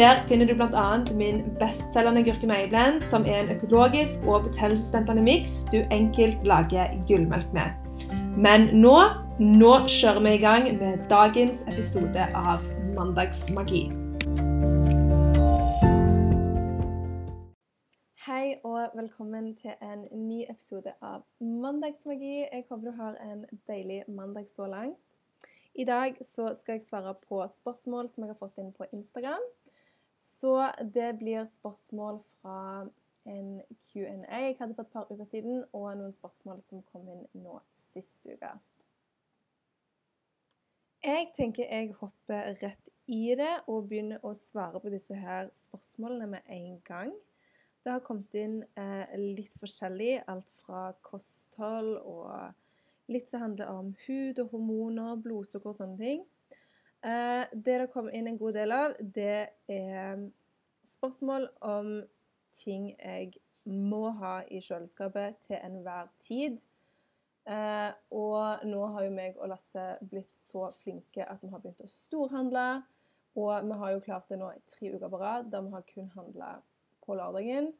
Der finner du bl.a. min bestselgende gurkemeieblend, som er en økologisk og betennelsesdempende miks du enkelt lager gullmelk med. Men nå, nå kjører vi i gang med dagens episode av Mandagsmagi. Hei og velkommen til en ny episode av Mandagsmagi. Jeg håper du har en deilig mandag så langt. I dag skal jeg svare på spørsmål som jeg har fått inn på Instagram. Så det blir spørsmål fra en Q&A jeg hadde for et par uker siden, og noen spørsmål som kom inn nå sist uke. Jeg tenker jeg hopper rett i det og begynner å svare på disse her spørsmålene med en gang. Det har kommet inn eh, litt forskjellig, alt fra kosthold og litt som handler om hud og hormoner, blodsukker og sånne ting. Eh, det det kommer inn en god del av, det er spørsmål om ting jeg må ha i kjøleskapet til enhver tid. Eh, og nå har jo meg og Lasse blitt så flinke at vi har begynt å storhandle. Og vi har jo klart det nå i tre uker på rad, der vi har kun handla på lørdagen.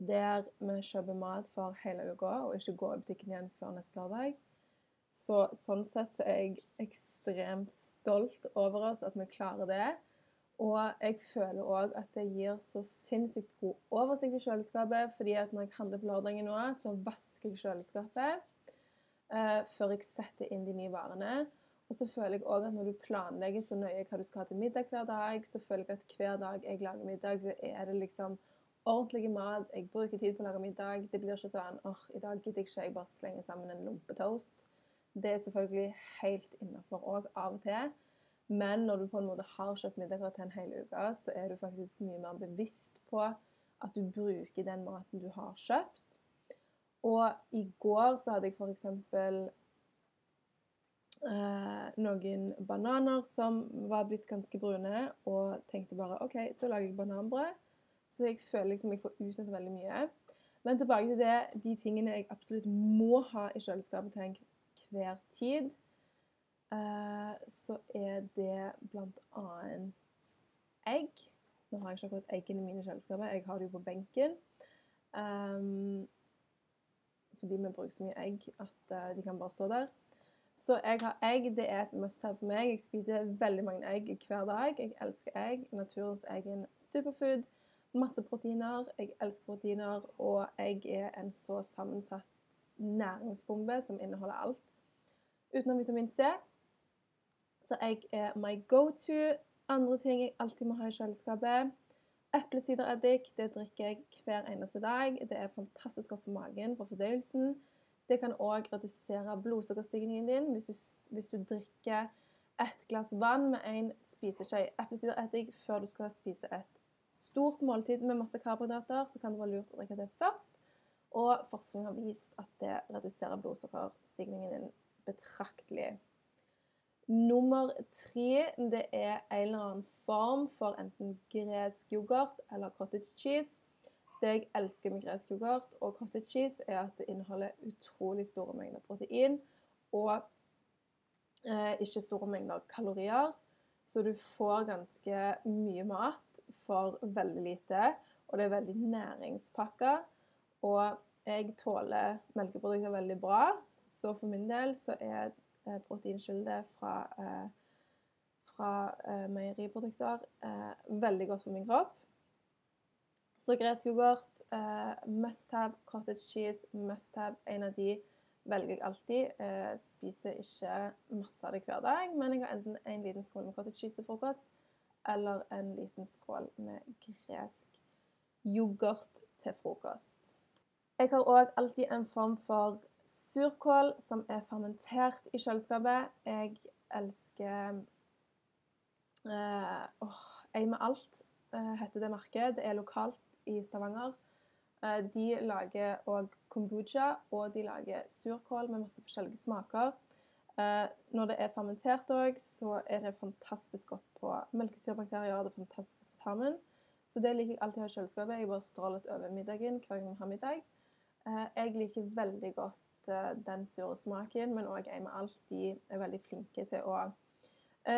Der vi kjøper mat for hele uka og ikke går i butikken igjen før neste lørdag. Så sånn sett så er jeg ekstremt stolt over oss at vi klarer det. Og jeg føler òg at det gir så sinnssykt god oversikt i kjøleskapet. fordi at når jeg handler på lørdagen nå, så vasker jeg kjøleskapet eh, før jeg setter inn de nye varene. Og så føler jeg òg at når du planlegger så nøye hva du skal ha til middag hver dag, så føler jeg at hver dag jeg lager middag, så er det liksom ordentlig mat. Jeg bruker tid på å lage middag. Det blir ikke sånn åh, i dag gidder jeg ikke, jeg bare slenger sammen en lompetoast. Det er selvfølgelig helt innafor òg av og til. Men når du på en måte har kjøpt middager til en hel uke, så er du faktisk mye mer bevisst på at du bruker den maten du har kjøpt. Og i går så hadde jeg f.eks. Eh, noen bananer som var blitt ganske brune, og tenkte bare OK, da lager jeg bananbrød. Så jeg føler liksom jeg får utnyttet veldig mye. Men tilbake til det, de tingene jeg absolutt må ha i kjøleskapet til enhver tid, eh, så er det bl.a. egg. Nå har jeg ikke akkurat eggene mine i kjøleskapet, jeg har de på benken. Um, fordi vi bruker så mye egg at uh, de kan bare stå der. Så jeg har egg. Det er et must have for meg. Jeg spiser veldig mange egg hver dag. Jeg elsker egg. Naturens egen superfood. Masse proteiner. Jeg elsker proteiner. Og egg er en så sammensatt næringsbombe som inneholder alt utenom vitamin C. Så egg er my go to. Andre ting jeg alltid må ha i kjøleskapet. Eplesidereddik det drikker jeg hver eneste dag. Det er fantastisk godt for magen, for fordøyelsen. Det kan òg redusere blodsukkerstigningen din hvis du, hvis du drikker et glass vann med en spiseskje eplesidereddik før du skal spise et stort måltid med masse karbohydrater, så kan det være lurt å drikke det først. Og forskning har vist at det reduserer blodsukkerstigningen din betraktelig. Nummer tre det er en eller annen form for enten gresk yoghurt eller cottage cheese. Det jeg elsker med gresk yoghurt og cottage cheese, er at det inneholder utrolig store mengder protein og eh, ikke store mengder kalorier. Så du får ganske mye mat for veldig lite, og det er veldig næringspakka. Og jeg tåler melkeprodukter veldig bra, så for min del så er eh, proteinkilde fra, eh, fra eh, meieriprodukter veldig godt for min kropp. Så gresk yoghurt, must have. Cottage cheese, must have. En av de velger jeg alltid. Eh, spiser ikke masse av det hver dag, men jeg har enten en liten skål med cottage cheese til frokost eller en liten skål med gresk yoghurt til frokost. Jeg har òg alltid en form for surkål som er fermentert i kjøleskapet. Jeg elsker eh, åh, Ei med alt eh, heter det merket. Det er lokalt i Stavanger. Eh, de lager òg kombucha, og de lager surkål med masse forskjellige smaker. Eh, når det er fermentert òg, så er det fantastisk godt på melkesyrebakterier. Det er fantastisk godt på tarmen. Så det liker jeg alltid å ha i kjøleskapet. Jeg bare stråler litt over middagen hver gang jeg har middag. Eh, jeg liker veldig godt den sure smaken, men òg en med alt. De er veldig flinke til å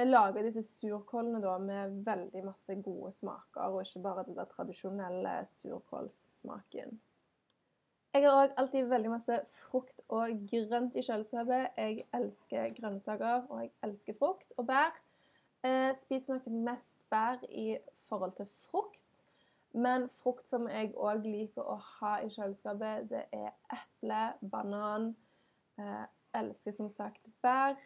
lage disse surkålene da, med veldig masse gode smaker, og ikke bare den der tradisjonelle surkålssmaken. Jeg har òg alltid veldig masse frukt og grønt i kjøleskapet. Jeg elsker grønnsaker, og jeg elsker frukt og bær. Jeg spiser nok mest bær i forhold til frukt. Men frukt som jeg òg liker å ha i kjøleskapet, det er eple, banan. Jeg elsker som sagt bær.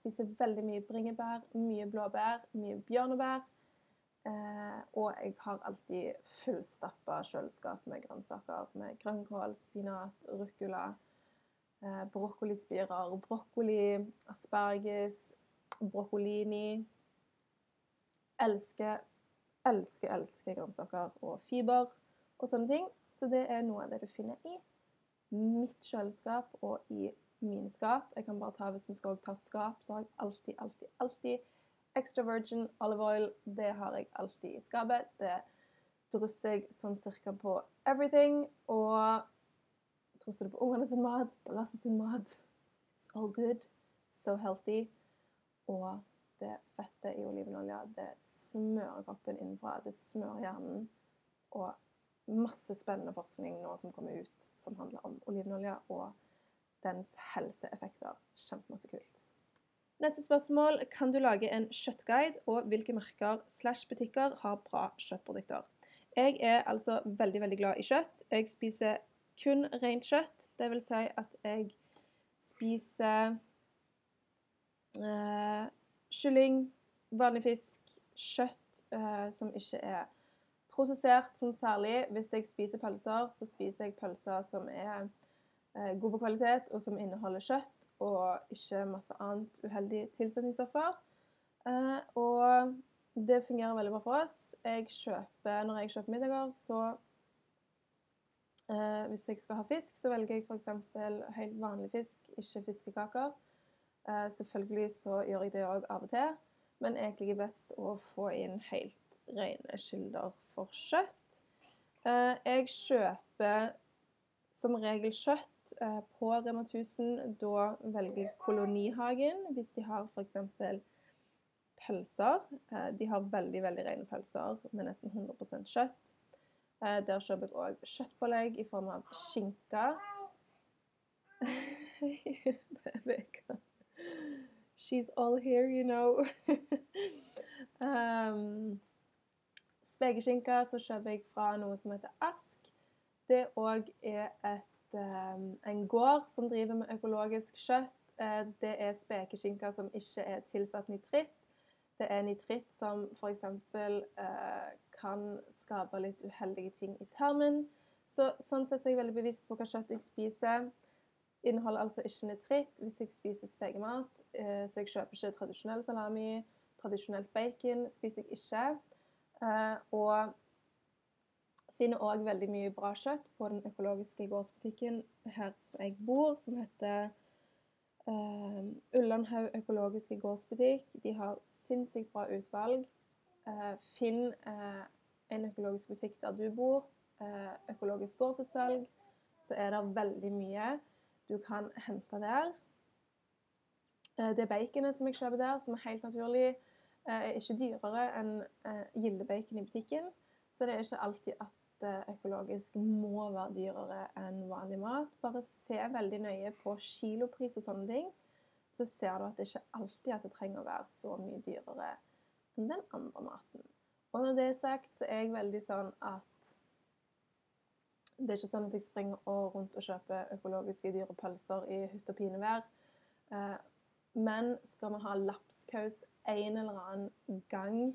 Spiser veldig mye bringebær, mye blåbær, mye bjørnebær. Eh, og jeg har alltid fullstappa kjøleskap med grønnsaker. Med grønnkål, spinat, ruccola, eh, brokkolispirer, brokkoli, asperges, broccolini. Elsker, elsker, elsker grønnsaker og fiber og sånne ting. Så det er noe av det du finner i mitt kjøleskap og i mine skap. Jeg kan bare ta, Hvis vi skal ta skap, så har jeg alltid, alltid, alltid Extra virgin olive oil, det har jeg alltid i skapet. Det drusser jeg sånn cirka på everything. Og drusser det på ungene sin mat, på Lasse sin mat. It's all good. So healthy. Og det fettet i olivenolja, det smører kroppen innenfra. Det smører hjernen. Og masse spennende forskning nå som kommer ut, som handler om olivenolja og dens helseeffekter. Kjempemasse kult. Neste spørsmål. Kan du lage en kjøttguide, og hvilke merker slash butikker har bra kjøttprodukter? Jeg er altså veldig, veldig glad i kjøtt. Jeg spiser kun rent kjøtt. Det vil si at jeg spiser eh, kylling, vanlig fisk, kjøtt eh, som ikke er prosessert sånn særlig. Hvis jeg spiser pølser, så spiser jeg pølser som er eh, god på kvalitet, og som inneholder kjøtt og ikke masse annet uheldig tilsetningsstoffer. Eh, og det fungerer veldig bra for oss. Jeg kjøper, når jeg kjøper middager, så eh, Hvis jeg skal ha fisk, så velger jeg f.eks. helt vanlig fisk, ikke fiskekaker. Eh, selvfølgelig så gjør jeg det òg av og til, men egentlig er best å få inn helt rene kilder for kjøtt. Eh, jeg kjøper som regel kjøtt Eh, på Rema 1000 da velger Kolonihagen hvis de har f.eks. pølser. Eh, de har veldig veldig rene pølser med nesten 100 kjøtt. Der kjøper jeg òg kjøttpålegg i form av skinke. det er Veka. She's all here, you know. um, Spekeskinke så kjøper jeg fra noe som heter Ask. Det òg er et um, en gård som driver med økologisk kjøtt. Uh, det er spekeskinker som ikke er tilsatt nitritt. Det er nitritt som f.eks. Uh, kan skape litt uheldige ting i tarmen. Så, sånn sett er jeg veldig bevisst på hva kjøtt jeg spiser. Inneholder altså ikke nitritt hvis jeg spiser spekemat. Eh, så jeg kjøper ikke tradisjonell salami. Tradisjonelt bacon spiser jeg ikke. Eh, og finner òg veldig mye bra kjøtt på den økologiske gårdsbutikken her som jeg bor, som heter uh, Ullandhaug økologiske gårdsbutikk. De har sinnssykt bra utvalg. Finn en økologisk butikk der du bor, økologisk gårdsutsalg, så er det veldig mye du kan hente der. Det baconet som jeg kjøper der, som er helt naturlig, er ikke dyrere enn gildebacon i butikken. Så det er ikke alltid at økologisk må være dyrere enn vanlig mat. Bare se veldig nøye på kilopris og sånne ting, så ser du at det ikke alltid at det trenger å være så mye dyrere enn den andre maten. Og når det er sagt, så er jeg veldig sånn at det er ikke sånn at jeg springer rundt og kjøper økologiske dyre pølser i hytt og pinevær. Eh, men skal vi ha lapskaus en eller annen gang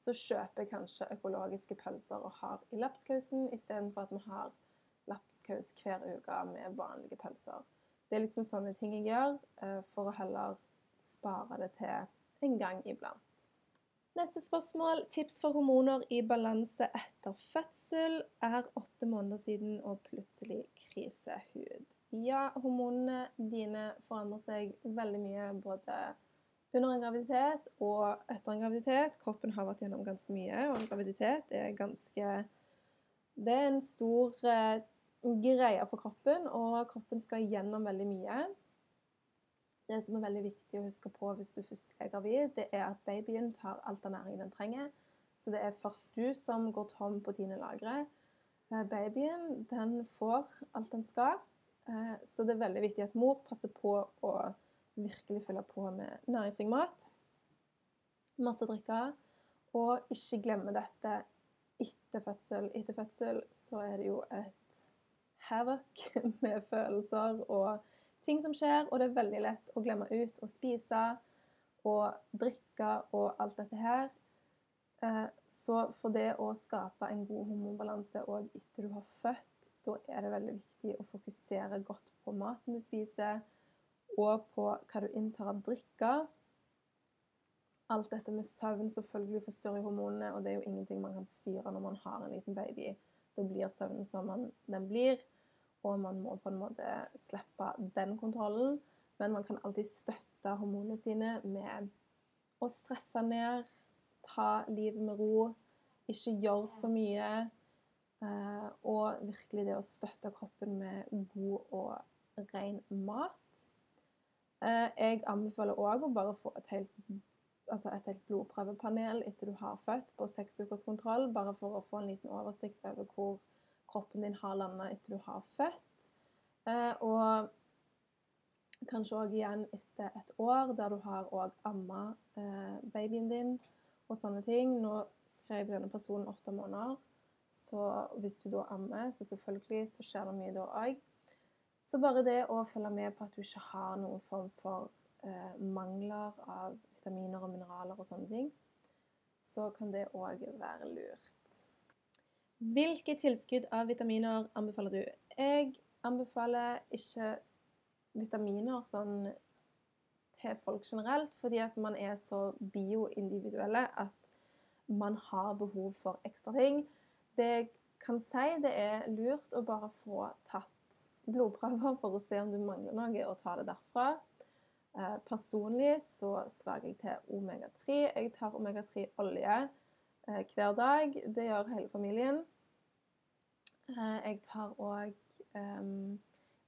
så kjøper jeg kanskje økologiske pølser og har i lapskausen, istedenfor at vi har lapskaus hver uke med vanlige pølser. Det er liksom sånne ting jeg gjør, uh, for å heller spare det til en gang iblant. Neste spørsmål. Tips for hormoner i balanse etter fødsel. Er åtte måneder siden og plutselig krisehud. Ja, hormonene dine forandrer seg veldig mye både under en graviditet og etter en graviditet. Kroppen har vært gjennom ganske mye, og en graviditet er ganske Det er en stor eh, greie for kroppen, og kroppen skal gjennom veldig mye. Det som er veldig viktig å huske på hvis du først er gravid, det er at babyen tar alt av næring den trenger. Så det er først du som går tom på dine lagre. Eh, babyen den får alt den skal. Eh, så det er veldig viktig at mor passer på å virkelig følge på med næringsrik mat. Masse drikke. Og ikke glemme dette etter fødsel. Etter fødsel så er det jo et havoc med følelser og ting som skjer, og det er veldig lett å glemme ut å spise og drikke og alt dette her. Eh, så for det å skape en god hormonbalanse òg etter du har født, da er det veldig viktig å fokusere godt på maten du spiser, og på hva du inntar av drikke. Alt dette med søvn selvfølgelig forstyrrer hormonene, og det er jo ingenting man kan styre når man har en liten baby. Da blir søvnen som den blir og man må på en måte slippe den kontrollen. Men man kan alltid støtte hormonene sine med å stresse ned, ta livet med ro, ikke gjøre så mye. Eh, og virkelig det å støtte kroppen med god og ren mat. Eh, jeg anbefaler òg å bare få et helt, altså et helt blodprøvepanel etter du har født, på seks ukers kontroll, bare for å få en liten oversikt over hvor kroppen din har landa etter du har født. Eh, og kanskje òg igjen etter et år der du har òg amma eh, babyen din og sånne ting. Nå skrev denne personen åtte måneder, så hvis du da ammer, så selvfølgelig så skjer det mye da òg. Så bare det å følge med på at du ikke har noen form for eh, mangler av vitaminer og mineraler og sånne ting, så kan det òg være lurt. Hvilke tilskudd av vitaminer anbefaler du? Jeg anbefaler ikke vitaminer sånn til folk generelt, fordi at man er så bioindividuelle at man har behov for ekstra ting. Det jeg kan si, det er lurt å bare få tatt blodprøver for å se om du mangler noe, og ta det derfra. Eh, personlig så sverger jeg til omega-3. Jeg tar omega-3-olje Eh, hver dag. Det gjør hele familien. Eh, jeg tar òg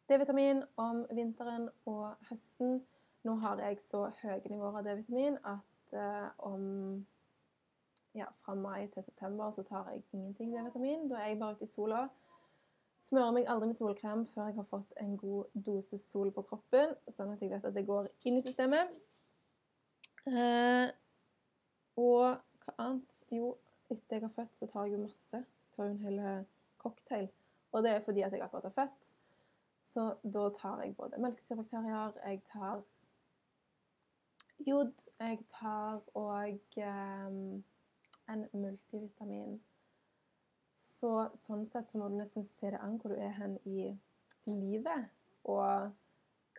D-vitamin om vinteren og høsten. Nå har jeg så høye nivåer av D-vitamin at eh, om ja, fra mai til september så tar jeg ingenting D-vitamin. Da er jeg bare ute i sola. Smører meg aldri med solkrem før jeg har fått en god dose sol på kroppen, sånn at jeg vet at det går inn i systemet. Eh, og hva annet? Jo, etter jeg har født, så tar jeg jo masse. Jeg tar jo en hel eh, cocktail. Og det er fordi at jeg akkurat har født. Så da tar jeg både melkesyrebakterier, jeg tar jod, jeg tar òg um, en multivitamin. Så sånn sett så må du nesten se det an hvor du er hen i livet. Og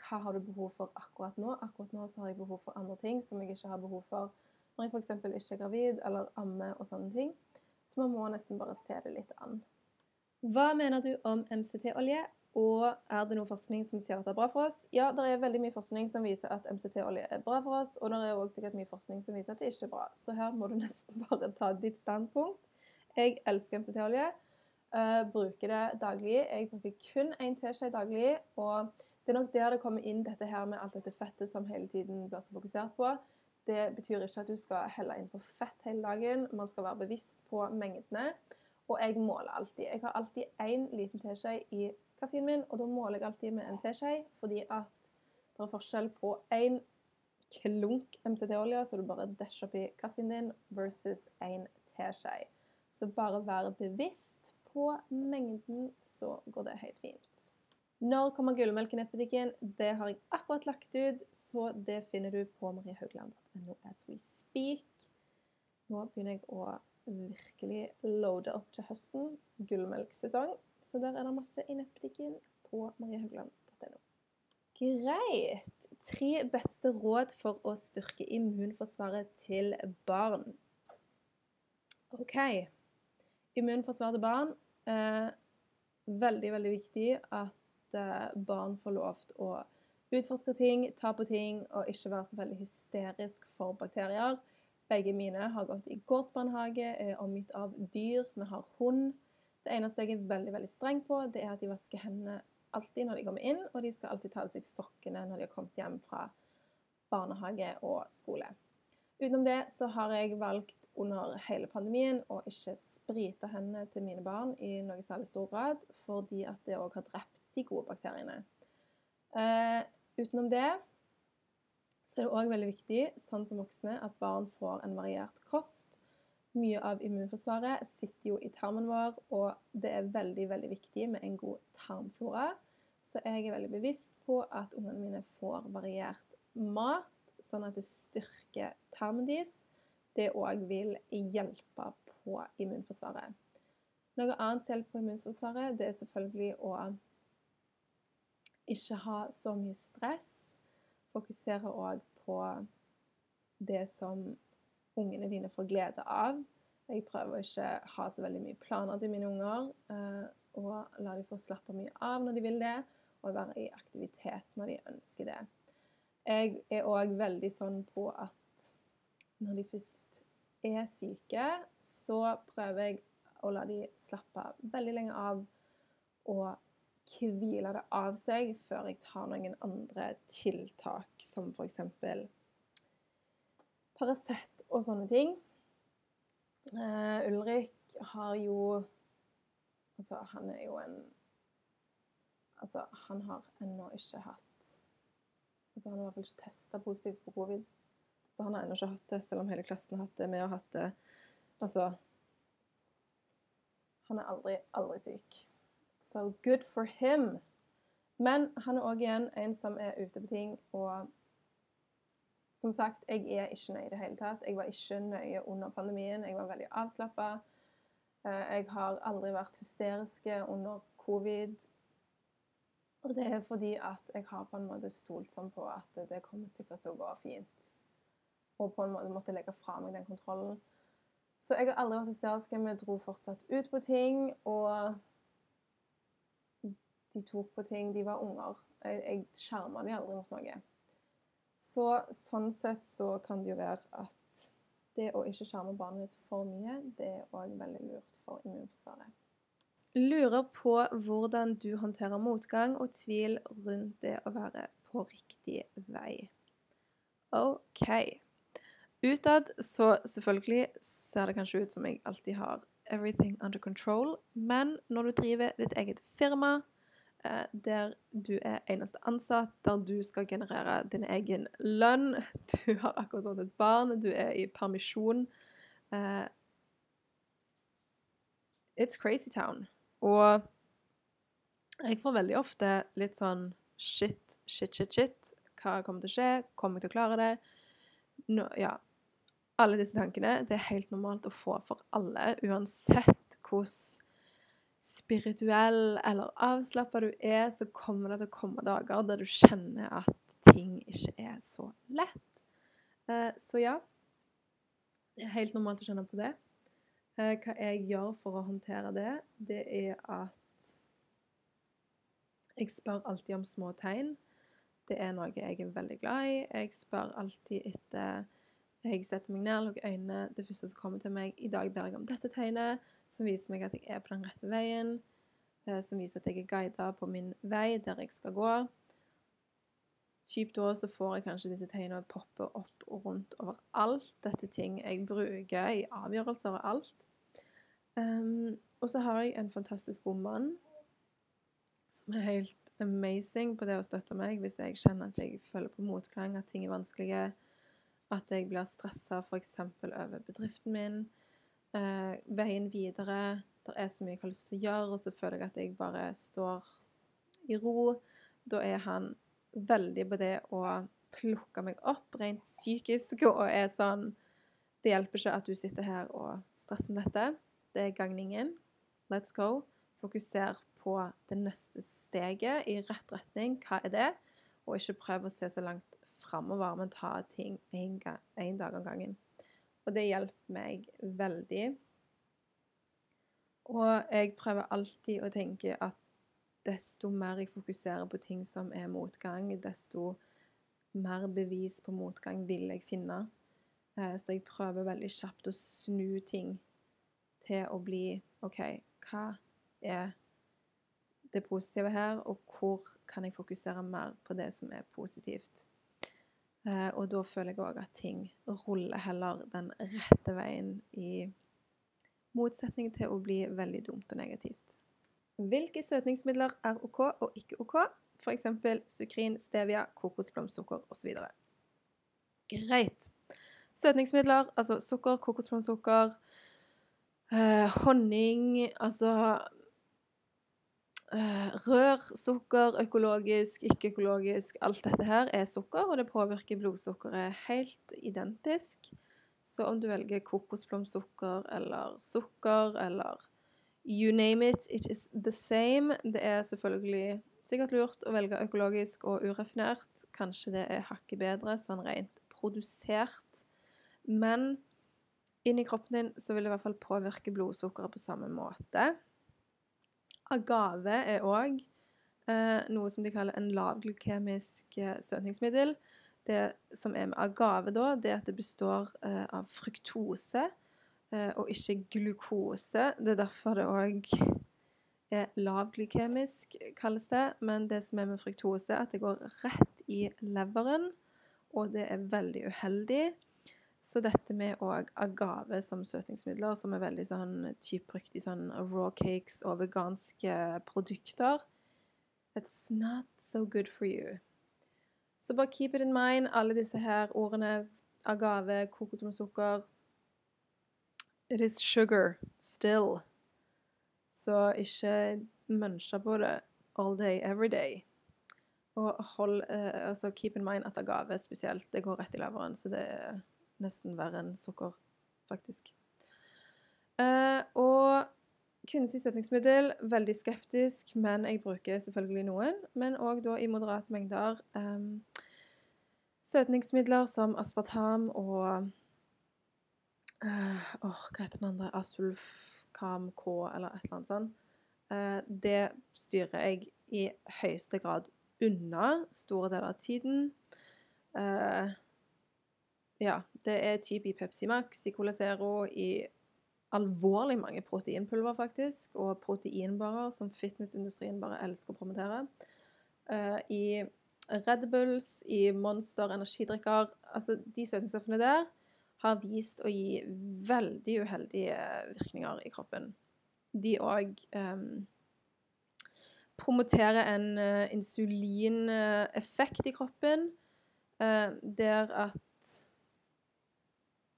hva har du behov for akkurat nå? Akkurat nå så har jeg behov for andre ting som jeg ikke har behov for når jeg f.eks. ikke er gravid eller ammer og sånne ting. Så man må nesten bare se det litt an. Hva mener du om MCT-olje, og er det noe forskning som sier at det er bra for oss? Ja, det er veldig mye forskning som viser at MCT-olje er bra for oss, og det er òg sikkert mye forskning som viser at det ikke er bra. Så her må du nesten bare ta ditt standpunkt. Jeg elsker MCT-olje. Uh, bruker det daglig. Jeg bruker kun én teskje daglig. Og det er nok der det kommer inn dette her med alt dette fettet som hele tiden blir så fokusert på. Det betyr ikke at du skal helle inn på fett hele dagen. Man skal være bevisst på mengdene. Og jeg måler alltid. Jeg har alltid én liten teskje i kaffen min, og da måler jeg alltid med en teskje, fordi at det er forskjell på én klunk MCT-olje, så du bare dæsjer oppi kaffen din, versus én teskje. Så bare vær bevisst på mengden, så går det helt fint. Når kommer gullmelk i nettbutikken? Det har jeg akkurat lagt ut, så det finner du på mariehaugland.no as we speak. Nå begynner jeg å virkelig loade opp til høsten. Gullmelksesong. Så der er det masse i nettbutikken på mariehaugland.no. Greit. Tre beste råd for å styrke immunforsvaret til barn. OK. Immunforsvar til barn. Eh, veldig, veldig viktig at eh, barn får lov til å utforske ting, ta på ting og ikke være så veldig hysterisk for bakterier. Begge mine har gått i gårdsbarnehage, er omgitt av dyr, vi har hund. Det eneste jeg er veldig veldig streng på, det er at de vasker hendene alltid når de kommer inn, og de skal alltid ta av seg sokkene når de har kommet hjem fra barnehage og skole. Utenom det så har jeg valgt under hele pandemien å ikke sprite hendene til mine barn i noe særlig stor grad, fordi at det òg har drept de gode bakteriene. Utenom det så er det òg veldig viktig, sånn som voksne, at barn får en variert kost. Mye av immunforsvaret sitter jo i tarmen vår, og det er veldig veldig viktig med en god tarmflora. Så jeg er veldig bevisst på at ungene mine får variert mat, sånn at det styrker tarmen deres. Det òg vil hjelpe på immunforsvaret. Noe annet som hjelper på immunforsvaret, det er selvfølgelig å ikke ha så mye stress. Fokusere òg på det som ungene dine får glede av. Jeg prøver å ikke ha så veldig mye planer til mine unger, eh, og la dem få slappe mye av når de vil det, og være i aktivitet når de ønsker det. Jeg er òg veldig sånn på at når de først er syke, så prøver jeg å la de slappe veldig lenge av og hvile det av seg før jeg tar noen andre tiltak, som f.eks. Paracet og sånne ting. Uh, Ulrik har jo Altså, han er jo en Altså, han har ennå ikke hatt Altså, han har i hvert fall ikke testa positivt på covid. Så han har ennå ikke hatt det, selv om hele klassen har hatt det. Vi har hatt det Altså Han er aldri, aldri syk. So good for him. Men han er òg igjen en som er ute på ting, og som sagt, jeg er ikke nøye i det hele tatt. Jeg var ikke nøye under pandemien. Jeg var veldig avslappa. Eh, jeg har aldri vært hysteriske under covid. Og det er fordi at jeg har på en måte stolt sånn på at det kommer sikkert til å gå fint. Og på en måte måtte legge fra meg den kontrollen. Så jeg har aldri vært hysterisk. Vi dro fortsatt ut på ting, og de tok på ting. De var unger. Jeg, jeg skjerma de aldri mot noe. Så sånn sett så kan det jo være at det å ikke skjerme barnet ditt for mye, det er òg veldig lurt for immunforsvaret lurer på hvordan du håndterer motgang og tvil rundt det å være på riktig vei. OK. Utad så selvfølgelig ser det kanskje ut som jeg alltid har everything under control, men når du driver ditt eget firma, der du er eneste ansatt, der du skal generere din egen lønn, du har akkurat fått et barn, du er i permisjon eh, It's crazy town. Og jeg får veldig ofte litt sånn shit, shit, shit, shit. Hva kommer til å skje? Kommer jeg til å klare det? No, ja. Alle disse tankene. Det er helt normalt å få for alle, uansett hvor spirituell eller avslappa du er, så kommer det til å komme dager der du kjenner at ting ikke er så lett. Eh, så ja, det er helt normalt å kjenne på det. Eh, hva jeg gjør for å håndtere det, det er at jeg spør alltid om små tegn. Det er noe jeg er veldig glad i. Jeg spør alltid etter Jeg setter meg ned, lukker øynene. Det første som kommer til meg I dag ber jeg om dette tegnet, som viser meg at jeg er på den rette veien. Eh, som viser at jeg er guida på min vei der jeg skal gå. Kjipt da så får jeg kanskje disse tegnene poppe opp og rundt overalt. Dette ting jeg bruker i avgjørelser og alt. Um, og så har jeg en fantastisk god mann som er helt amazing på det å støtte meg hvis jeg kjenner at jeg føler på motgang, at ting er vanskelige, at jeg blir stressa f.eks. over bedriften min, Eh, veien videre. Det er så mye jeg har lyst til å gjøre, og så føler jeg at jeg bare står i ro. Da er han veldig på det å plukke meg opp rent psykisk og er sånn Det hjelper ikke at du sitter her og stresser med dette. Det er gagningen. Let's go. Fokuser på det neste steget i rett retning. Hva er det? Og ikke prøv å se så langt framover, men ta ting én dag om gangen. Og det hjelper meg veldig. Og jeg prøver alltid å tenke at desto mer jeg fokuserer på ting som er motgang, desto mer bevis på motgang vil jeg finne. Eh, så jeg prøver veldig kjapt å snu ting til å bli OK, hva er det positive her, og hvor kan jeg fokusere mer på det som er positivt? Eh, og da føler jeg òg at ting ruller heller den rette veien i motsetning til å bli veldig dumt og negativt. Hvilke søtningsmidler er OK og ikke OK? F.eks. sukrin, stevia, kokosblomstsukker osv. Greit. Søtningsmidler, altså sukker, kokosblomstsukker, eh, honning Altså rør, sukker, økologisk, ikke-økologisk Alt dette her er sukker, og det påvirker blodsukkeret helt identisk. Så om du velger kokosblomsukker, eller sukker eller you name it, it is the same. Det er selvfølgelig sikkert lurt å velge økologisk og uraffinert. Kanskje det er hakket bedre sånn rent produsert. Men inni kroppen din så vil det i hvert fall påvirke blodsukkeret på samme måte. Agave er òg eh, noe som de kaller en lavglykemisk eh, søtningsmiddel. Det som er med agave, da, det er at det består eh, av fruktose eh, og ikke glukose. Det er derfor det òg er lavglykemisk, kalles det. Men det som er med fruktose, er at det går rett i leveren, og det er veldig uheldig. Så dette med òg agave som søtningsmidler, som er veldig sånn typ brukt i sånn raw cakes og veganske produkter It's not so good for you. Så bare keep it in mind, alle disse her ordene. Agave, kokosmelksukker It is sugar still. Så ikke munche på det all day, every day. Og hold eh, altså keep in mind at agave spesielt, det går rett i leveren, så det er nesten verre enn sukker, faktisk. Eh, og kunstig søtningsmiddel, veldig skeptisk, men jeg bruker selvfølgelig noen. Men òg da i moderate mengder. Eh, Søtningsmidler som aspartam og uh, oh, Hva heter den andre? Asulfkam K, eller et eller annet sånt. Uh, det styrer jeg i høyeste grad unna store deler av tiden. Uh, ja, det er type i Pepsi Max, i Cola Zero, i alvorlig mange proteinpulver, faktisk, og proteinbarer, som fitnessindustrien bare elsker å promotere. I Red Bulls, i Monster energidrikker Altså, de søtningsstoffene der har vist å gi veldig uheldige virkninger i kroppen. De òg um, ehm, promoterer en uh, insulineffekt i kroppen, uh, der at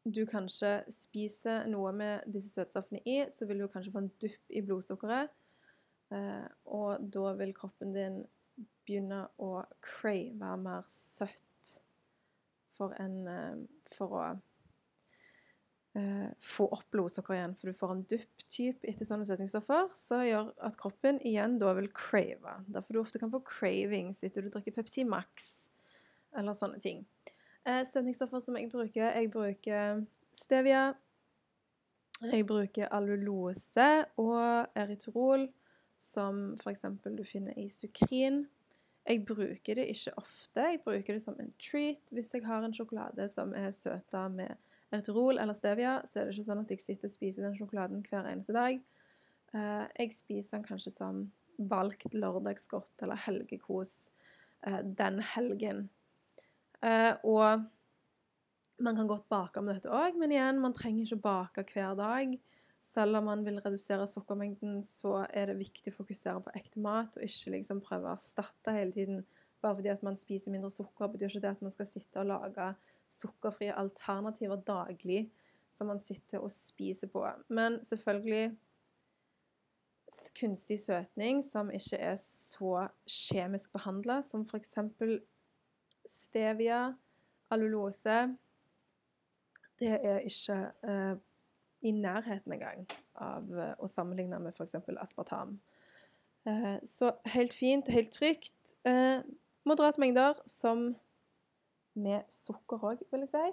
du kanskje spiser noe med disse søtstoffene i, så vil du kanskje få en dupp i blodsukkeret. Uh, og da vil kroppen din begynne å crave mer søtt for, en, eh, for å uh, få opp blodsukker igjen. For du får en dupp-type etter sånne søtningsstoffer så gjør at kroppen igjen da vil crave. Derfor du ofte kan få cravings etter du drikker Pepsi Max eller sånne ting. Uh, søtningsstoffer som jeg bruker Jeg bruker stevia. Jeg bruker allulose og eritrol, som f.eks. du finner i sukrin. Jeg bruker det ikke ofte. Jeg bruker det som en treat. Hvis jeg har en sjokolade som er søta med eritrol eller stevia, så er det ikke sånn at jeg sitter og spiser den sjokoladen hver eneste dag. Eh, jeg spiser den kanskje som valgt lørdagsgodt eller helgekos eh, den helgen. Eh, og man kan godt bake med dette òg, men igjen, man trenger ikke bake hver dag. Selv om man vil redusere sukkermengden, så er det viktig å fokusere på ekte mat, og ikke liksom prøve å erstatte hele tiden. Bare fordi at man spiser mindre sukker, betyr ikke det at man skal sitte og lage sukkerfrie alternativer daglig som man sitter og spiser på. Men selvfølgelig kunstig søtning som ikke er så kjemisk behandla, som f.eks. stevia, allulose Det er ikke eh, i nærheten engang av eh, å sammenligne med f.eks. aspartam. Eh, så helt fint, helt trygt. Eh, moderate mengder, som med sukker òg, vil jeg si.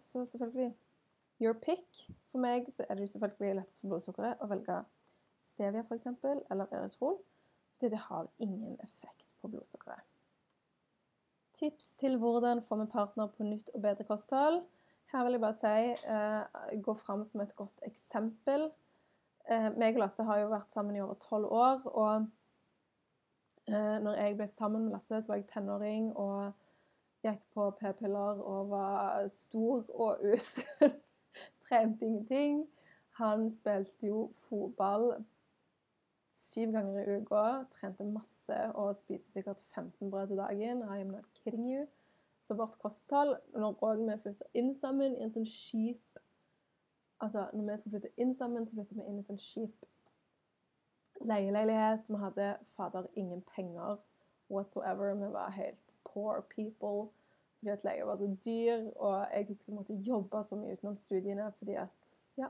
Så selvfølgelig your pick. For meg så er det selvfølgelig lettest for blodsukkeret å velge stevia f.eks. eller erytrol, fordi det har ingen effekt på blodsukkeret. Tips til hvordan få med partner på nytt og bedre kosthold. Her vil jeg bare si eh, gå fram som et godt eksempel. Eh, meg og Lasse har jo vært sammen i over tolv år. og eh, når jeg ble sammen med Lasse, så var jeg tenåring og gikk på p-piller og var stor og usunn. Trente ingenting. Han spilte jo fotball syv ganger i uka, trente masse og spiste sikkert 15 brød til dagen. I am not kidding you. Så vårt kosthold Når òg vi flytta inn sammen i en sånn skip Altså, når vi skulle flytte inn sammen, så flytta vi inn i en sånn skip leieleilighet. Vi hadde fader ingen penger whatsoever. Vi var helt poor people fordi at leia var så dyr. Og jeg husker jeg måtte jobbe så mye utenom studiene fordi at Ja.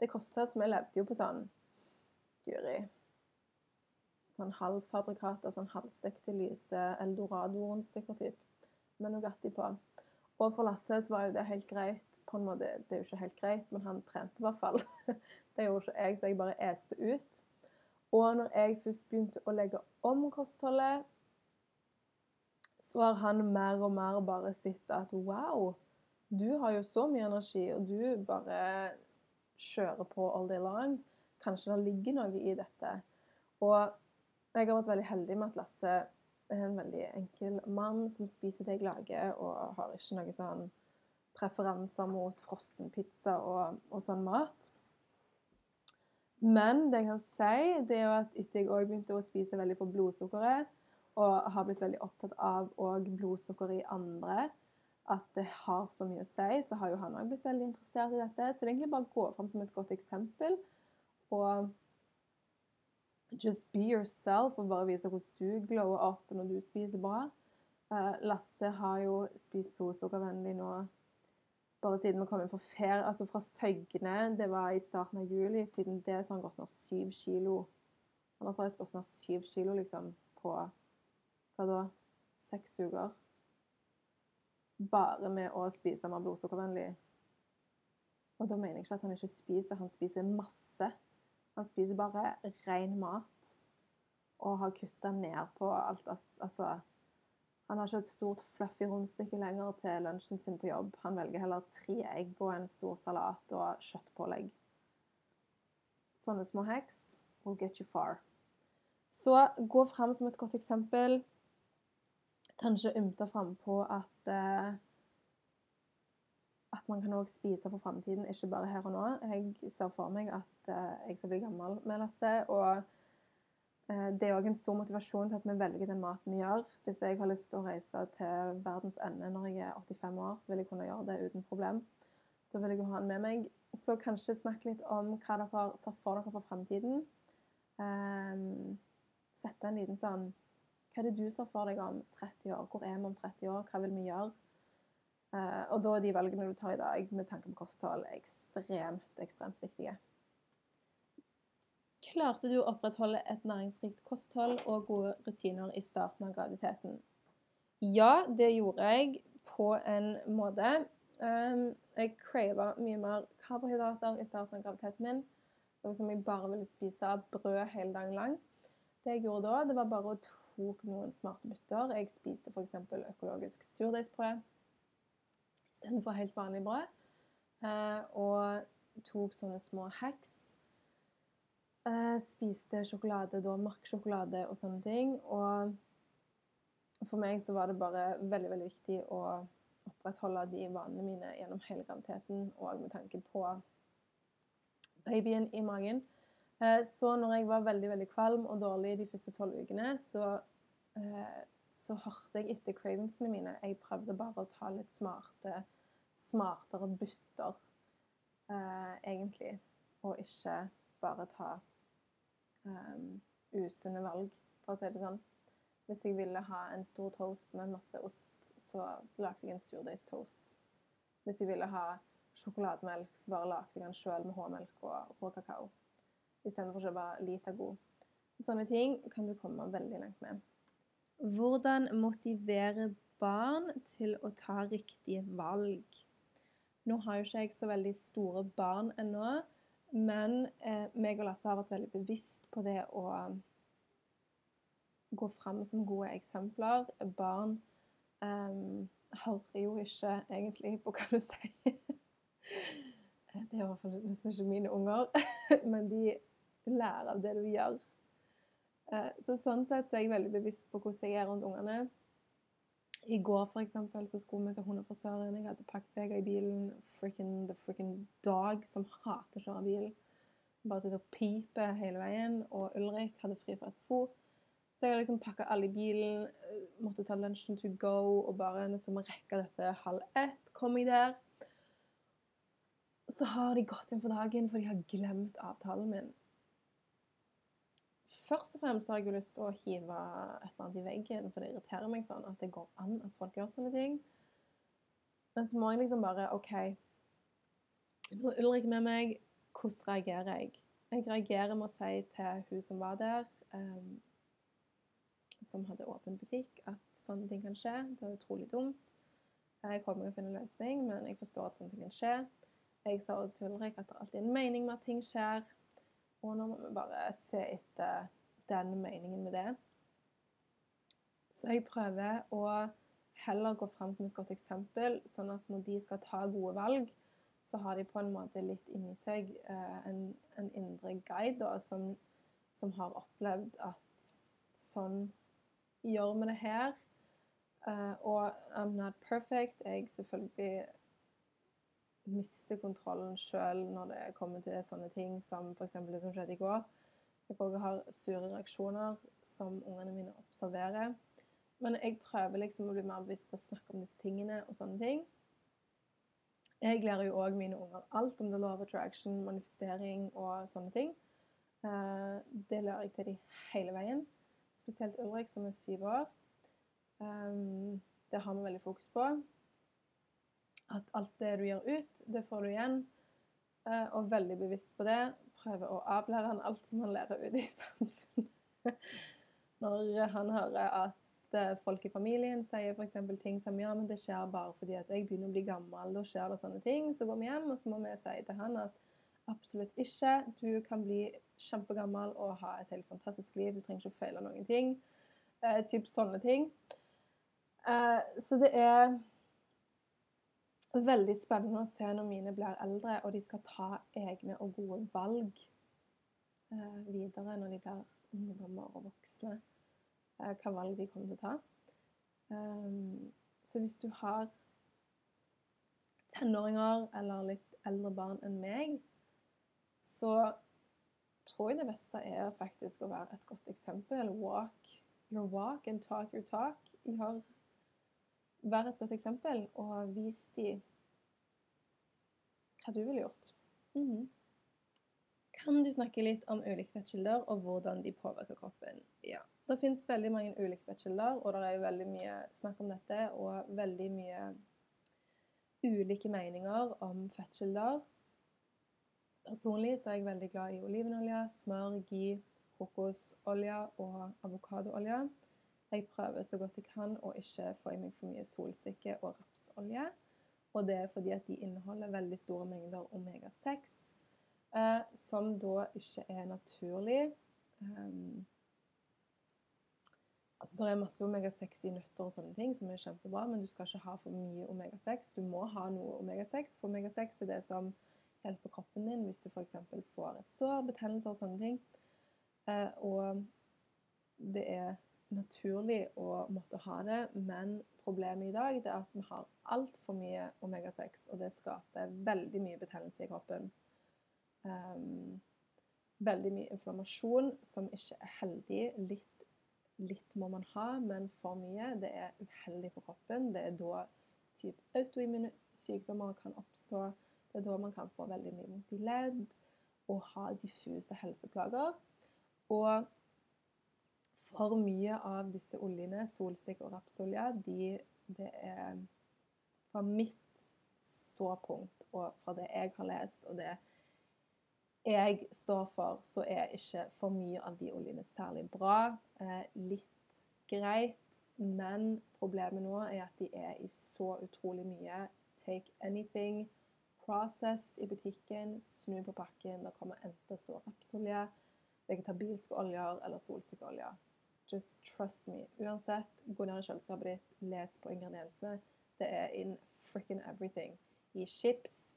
Det kosta, så vi levde jo på sånn Guri Sånn halvfabrikata, sånn halvstekte lyse eldorado-rundstykker typ, med Nugatti på. Og for Lasse var jo det helt greit. På en måte, Det er jo ikke helt greit, men han trente i hvert fall. det gjorde ikke jeg, så jeg bare este ut. Og når jeg først begynte å legge om kostholdet, så har han mer og mer bare sett at wow, du har jo så mye energi, og du bare kjører på all day long. Kanskje det ligger noe i dette. Og jeg har vært veldig heldig med at Lasse er en veldig enkel mann som spiser det jeg lager, og har ikke noen sånn preferanser mot frossenpizza og, og sånn mat. Men det jeg kan si, det er jo at etter jeg òg begynte å spise veldig på blodsukkeret, og har blitt veldig opptatt av òg blodsukkeret i andre, at det har så mye å si, så har jo han òg blitt veldig interessert i dette. Så det er egentlig bare å gå fram som et godt eksempel og just be yourself og bare vise hvordan du glower opp når du spiser bra. Uh, Lasse har jo spist blodsukkervennlig nå bare siden vi kom inn fra ferie, altså fra Søgne. Det var i starten av juli. Siden det så har han gått ned syv kilo. Han har seriøst gått ned syv kilo liksom på hva da? Seks uker. Bare med å spise mer blodsukkervennlig. Og da mener jeg ikke at han ikke spiser, han spiser masse. Han spiser bare ren mat og har kutta ned på alt Altså Han har ikke et stort, fluffy rundstykke lenger til lunsjen sin på jobb. Han velger heller tre egg og en stor salat og kjøttpålegg. Sånne små hacks will get you far. Så gå fram som et godt eksempel. Kanskje ymte frampå at eh, at man kan også spise for framtiden, ikke bare her og nå. Jeg ser for meg at uh, jeg skal bli gammel med Lasse. Og uh, det er òg en stor motivasjon til at vi velger den maten vi gjør. Hvis jeg har lyst til å reise til verdens ende når jeg er 85 år, så vil jeg kunne gjøre det uten problem. Da vil jeg ha den med meg. Så kanskje snakk litt om hva dere ser for dere for framtiden. Um, sette en liten sånn Hva er det du ser for deg om 30 år? Hvor er vi om 30 år? Hva vil vi gjøre? Uh, og da er de valgene du tar i dag med tanke på kosthold, ekstremt, ekstremt viktige. Klarte du å opprettholde et næringsrikt kosthold og gode rutiner i starten av graviditeten? Ja, det gjorde jeg på en måte. Um, jeg crava mye mer karbohydrater i starten av graviditeten min. Var som jeg bare ville spise brød hele dagen lang. Det jeg gjorde da, det var bare å tok noen smarte bytter. Jeg spiste f.eks. økologisk surdeigsbrød istedenfor helt vanlig brød. Eh, og tok sånne små hacks. Eh, spiste sjokolade, da mørk sjokolade og sånne ting. Og for meg så var det bare veldig, veldig viktig å opprettholde de vanene mine gjennom hele graviditeten, og med tanke på babyen i magen. Eh, så når jeg var veldig veldig kvalm og dårlig de første tolv ukene, så så hørte jeg etter cravingsene mine. Jeg prøvde bare å ta litt smarte, smartere butter, eh, egentlig. Og ikke bare ta eh, usunne valg, for å si det sånn. Hvis jeg ville ha en stor toast med masse ost, så lagde jeg en surdeigstoast. Hvis jeg ville ha sjokolademelk, så bare lagde jeg den sjøl med H-melk og rå kakao. Istedenfor å kjøpe Litago. Sånne ting kan du komme veldig langt med. Hvordan motivere barn til å ta riktige valg? Nå har jo ikke jeg så veldig store barn ennå, men eh, meg og Lasse har vært veldig bevisst på det å gå fram som gode eksempler. Barn eh, hører jo ikke egentlig på hva du sier. Det er i hvert fall nesten ikke mine unger, men de lærer av det du gjør. Eh, så sånn sett så er jeg veldig bevisst på hvordan jeg er rundt ungene. I går for eksempel, så skulle vi til hundefrisøren. Jeg hadde pakket Vega i bilen. Freaking, the freaking dog som hater å kjøre bil. Bare sitter og piper hele veien. Og Ulrik hadde fri fra SFO. Så jeg liksom pakka alle i bilen. eh, Måtte ta lunsjen to go og bare liksom rekke dette halv ett. Kom jeg der. Så har de gått inn for dagen, for de har glemt avtalen min. Først og fremst har jeg jo lyst til å hive et eller annet i veggen, for det irriterer meg sånn at det går an at folk gjør sånne ting. Men så må jeg liksom bare OK, nå er Ulrik med meg. Hvordan reagerer jeg? Jeg reagerer med å si til hun som var der, um, som hadde åpen butikk, at sånne ting kan skje. Det er utrolig dumt. Jeg håper jeg kan finne en løsning, men jeg forstår at sånne ting kan skje. Jeg sa òg til Ulrik at det alltid er en mening med at ting skjer. Og nå må vi bare se etter den meningen med det. Så jeg prøver å heller gå fram som et godt eksempel, sånn at når de skal ta gode valg, så har de på en måte litt inni seg eh, en, en indre guide da, som, som har opplevd at sånn gjør vi det her. Eh, og I'm not perfect. Jeg selvfølgelig mister kontrollen sjøl når det kommer til sånne ting som f.eks. det som skjedde i går. Jeg òg har sure reaksjoner som ungene mine observerer. Men jeg prøver liksom å bli mer bevisst på å snakke om disse tingene og sånne ting. Jeg lærer jo òg mine unger alt om the law of attraction, manifestering og sånne ting. Eh, det lærer jeg til de hele veien. Spesielt Ulrik, som er syv år. Um, det har vi veldig fokus på. At alt det du gjør ut, det får du igjen. Eh, og veldig bevisst på det. Prøver å avlære han alt som han lærer ute i samfunnet. Når han hører at eh, folk i familien sier f.eks. ting som ja, men det skjer bare fordi at jeg begynner å bli gammel, da skjer det sånne ting. Så går vi hjem, og så må vi si til han at absolutt ikke. Du kan bli kjempegammel og ha et helt fantastisk liv. Du trenger ikke å feile noen ting. Eh, typ sånne ting. Eh, så det er veldig spennende å se når mine blir eldre, og de skal ta egne og gode valg eh, videre når de blir ungdommer og voksne. Eh, hva valg de kommer til å ta. Um, så hvis du har tenåringer eller litt eldre barn enn meg, så tror jeg det beste er faktisk å være et godt eksempel. Walk your walk and talk your talk. Gjør Vær et godt eksempel, og vis dem hva du ville gjort. Mhm. Kan du snakke litt om ulike fettkilder og hvordan de påvirker kroppen? Ja. Det finnes veldig mange ulike fettkilder, og det er veldig mye snakk om dette, og veldig mye ulike meninger om fettkilder. Personlig så er jeg veldig glad i olivenolje, smør, ghee, kokosolje og avokadoolje. Jeg prøver så godt jeg kan å ikke få i meg for mye solsikke og rapsolje. Og det er fordi at de inneholder veldig store mengder omega-6, eh, som da ikke er naturlig. Um, altså Det er masse omega-6 i nøtter og sånne ting som er kjempebra, men du skal ikke ha for mye omega-6. Du må ha noe omega-6, for omega-6 er det som hjelper kroppen din hvis du f.eks. får et sår, betennelser og sånne ting. Eh, og det er naturlig å måtte ha det, men problemet i dag er at vi har altfor mye omega-6, og det skaper veldig mye betennelse i kroppen. Um, veldig mye inflammasjon som ikke er heldig. Litt, litt må man ha, men for mye det er uheldig for kroppen. Det er da type autoimmune sykdommer kan oppstå. Det er da man kan få veldig mye vondt i ledd og ha diffuse helseplager. Og for mye av disse oljene, solsikke og rapsolje, de, det er fra mitt ståpunkt og fra det jeg har lest, og det jeg står for, så er ikke for mye av de oljene særlig bra. Eh, litt greit, men problemet nå er at de er i så utrolig mye take anything processed i butikken. Snu på pakken. Det kommer enten stå rapsolje, vegetabilske oljer eller solsikkeolje. Just trust me. Uansett, gå ned i kjøleskapet ditt, les på ingrediensene. Det er in fricken everything. I chips.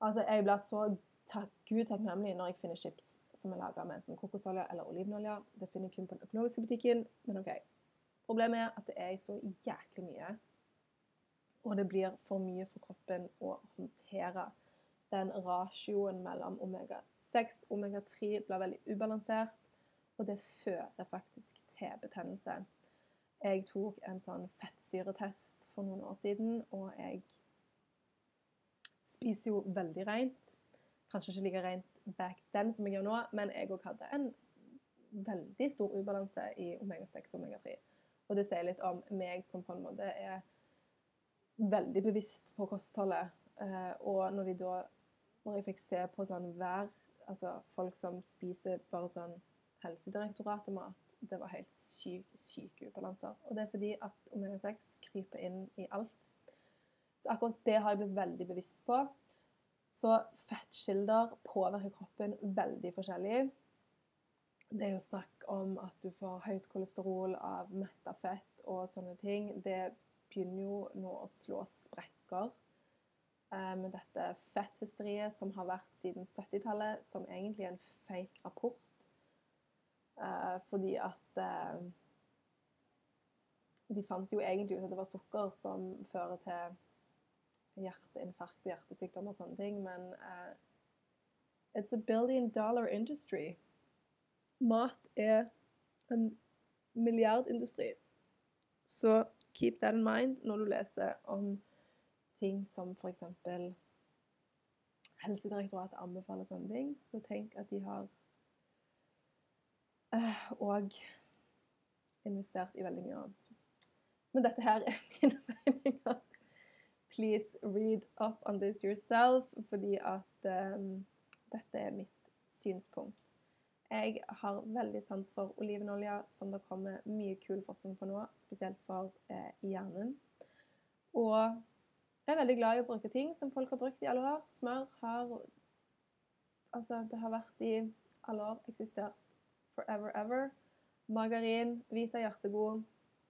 Altså, jeg blir så takk, gud takknemlig når jeg finner chips som er laga med enten kokosolje eller olivenolje. Det finner jeg kun på den økologiske butikken, men OK. Problemet er at det er så jæklig mye. Og det blir for mye for kroppen å håndtere. Den ratioen mellom omega-6 og omega-3 blir veldig ubalansert, og det fører faktisk til betennelse. Jeg tok en sånn fettsyretest for noen år siden, og jeg spiser jo veldig rent. Kanskje ikke like rent back then som jeg gjør nå, men jeg òg hadde en veldig stor ubalanse i omega-6 og omega-3. Og det sier litt om meg som på en måte er veldig bevisst på kostholdet. Eh, og når, vi da, når jeg fikk se på sånn hver Altså folk som spiser bare sånn Helsedirektoratet-mat, det var helt syke, syke ubalanser. Og det er fordi at omega-6 kryper inn i alt. Så akkurat det har jeg blitt veldig bevisst på. Så fettkilder påvirker kroppen veldig forskjellig. Det er jo snakk om at du får høyt kolesterol av metta fett og sånne ting. Det begynner jo nå å slå sprekker eh, med dette fetthysteriet som har vært siden 70-tallet, som egentlig er en fake rapport. Eh, fordi at eh, De fant jo egentlig ut at det var sukker som fører til hjerteinfarkt og hjertesykdom og sånne ting, men uh, It's a billion dollar industry. Mat er en milliardindustri. Så keep that in mind når du leser om ting som f.eks. Helsedirektoratet anbefaler sånne ting. Så tenk at de har òg uh, investert i veldig mye annet. Men dette her er mine meninger please read up on this yourself, fordi at um, dette er mitt synspunkt. Jeg har veldig sans for olivenolje, som det kommer mye kul forskning på nå, spesielt for eh, hjernen. Og jeg er veldig glad i å bruke ting som folk har brukt i alle år. Smør har Altså, det har vært i alle år eksistert forever ever. Margarin, hvit er hjertegod,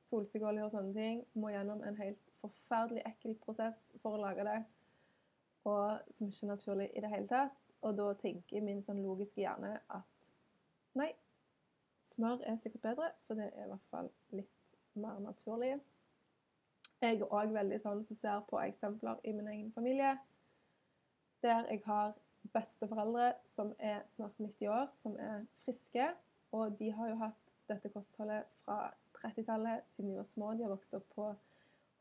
solsikkeolje og sånne ting må gjennom en helt forferdelig ekkel prosess for å lage det, og som ikke er naturlig i det hele tatt. Og da tenker min sånn logiske hjerne at nei, smør er sikkert bedre, for det er i hvert fall litt mer naturlig. Jeg er òg veldig sånn som ser på eksempler i min egen familie, der jeg har besteforeldre som er snart 90 år, som er friske. Og de har jo hatt dette kostholdet fra 30-tallet, siden de var små. De har vokst opp på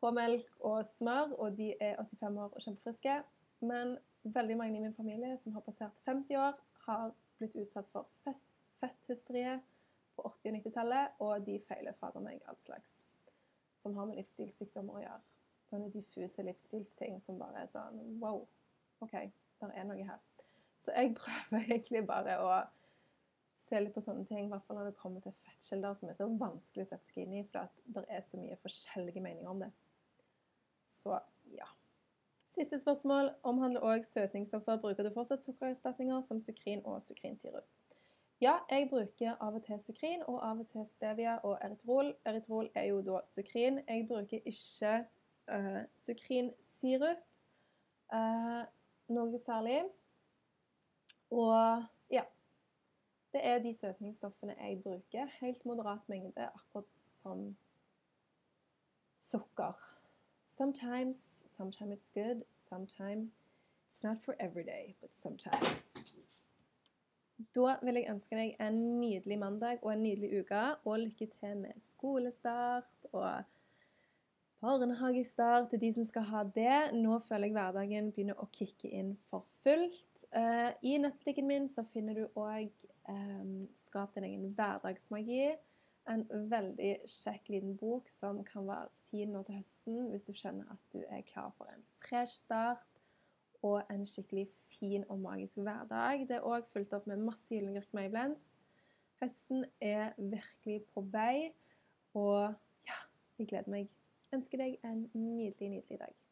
håmelk og smør, og de er 85 år og kjempefriske. Men veldig mange i min familie som har passert 50 år, har blitt utsatt for fetthysteriet på 80- og 90-tallet, og de feiler fader meg alt slags. Som har med livsstilssykdommer å gjøre. Sånne diffuse livsstilsting som bare er sånn Wow, OK, der er noe her. Så jeg prøver egentlig bare å se litt på sånne ting, i hvert fall når det kommer til fettkilder, som er så vanskelig å sette seg inn i, for det er så mye forskjellige meninger om det. Så ja. Siste spørsmål omhandler òg søtningsstoffer. Bruker du fortsatt sukkererstatninger som sukrin og sukrinsirup? Ja, jeg bruker av og til sukrin og av og til stevia og eritrol. Eritrol er jo da sukrin. Jeg bruker ikke uh, sukrinsirup uh, noe særlig. Og ja. Det er de søtningsstoffene jeg bruker. Helt moderat mengde, akkurat som sukker. Sometimes, sometimes it's good. Sometimes it's not for every day, but sometimes. Da vil jeg ønske deg en nydelig mandag og en nydelig uke. Og lykke til med skolestart og barnehagestart til de som skal ha det. Nå føler jeg hverdagen begynner å kicke inn for fullt. Uh, I nettbutikken min så finner du òg um, Skap din egen hverdagsmagi en veldig kjekk liten bok som kan være fin nå til høsten hvis du kjenner at du er klar for en fresh start og en skikkelig fin og magisk hverdag. Det er òg fulgt opp med masse gyllengurk mayblends. Høsten er virkelig på vei, og ja, jeg gleder meg. Ønsker deg en nydelig, nydelig dag.